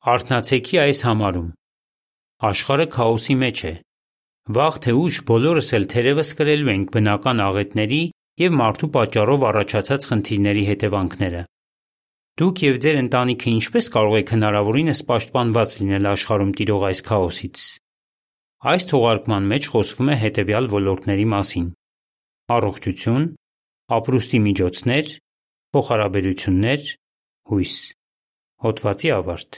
Արթնացեքի այս համարում։ Աշխարհը քաոսի մեջ է։ Վաղ թե ուշ բոլորս էլ թերևս կրելու ենք բնական աղետների եւ մարդու պատճառով առաջացած խնդիրների հետևանքները։ Դուք եւ ձեր ընտանիքը ինչպես կարող եք հնարավորինս պաշտպանված լինել աշխարհում տիրող այս քաոսից։ Այս թողարկման մեջ խոսվում է հետևյալ ոլորտների մասին. առողջություն, ապրուստի միջոցներ, փոխհարաբերություններ, հույս։ Հոդվացի ավարտ։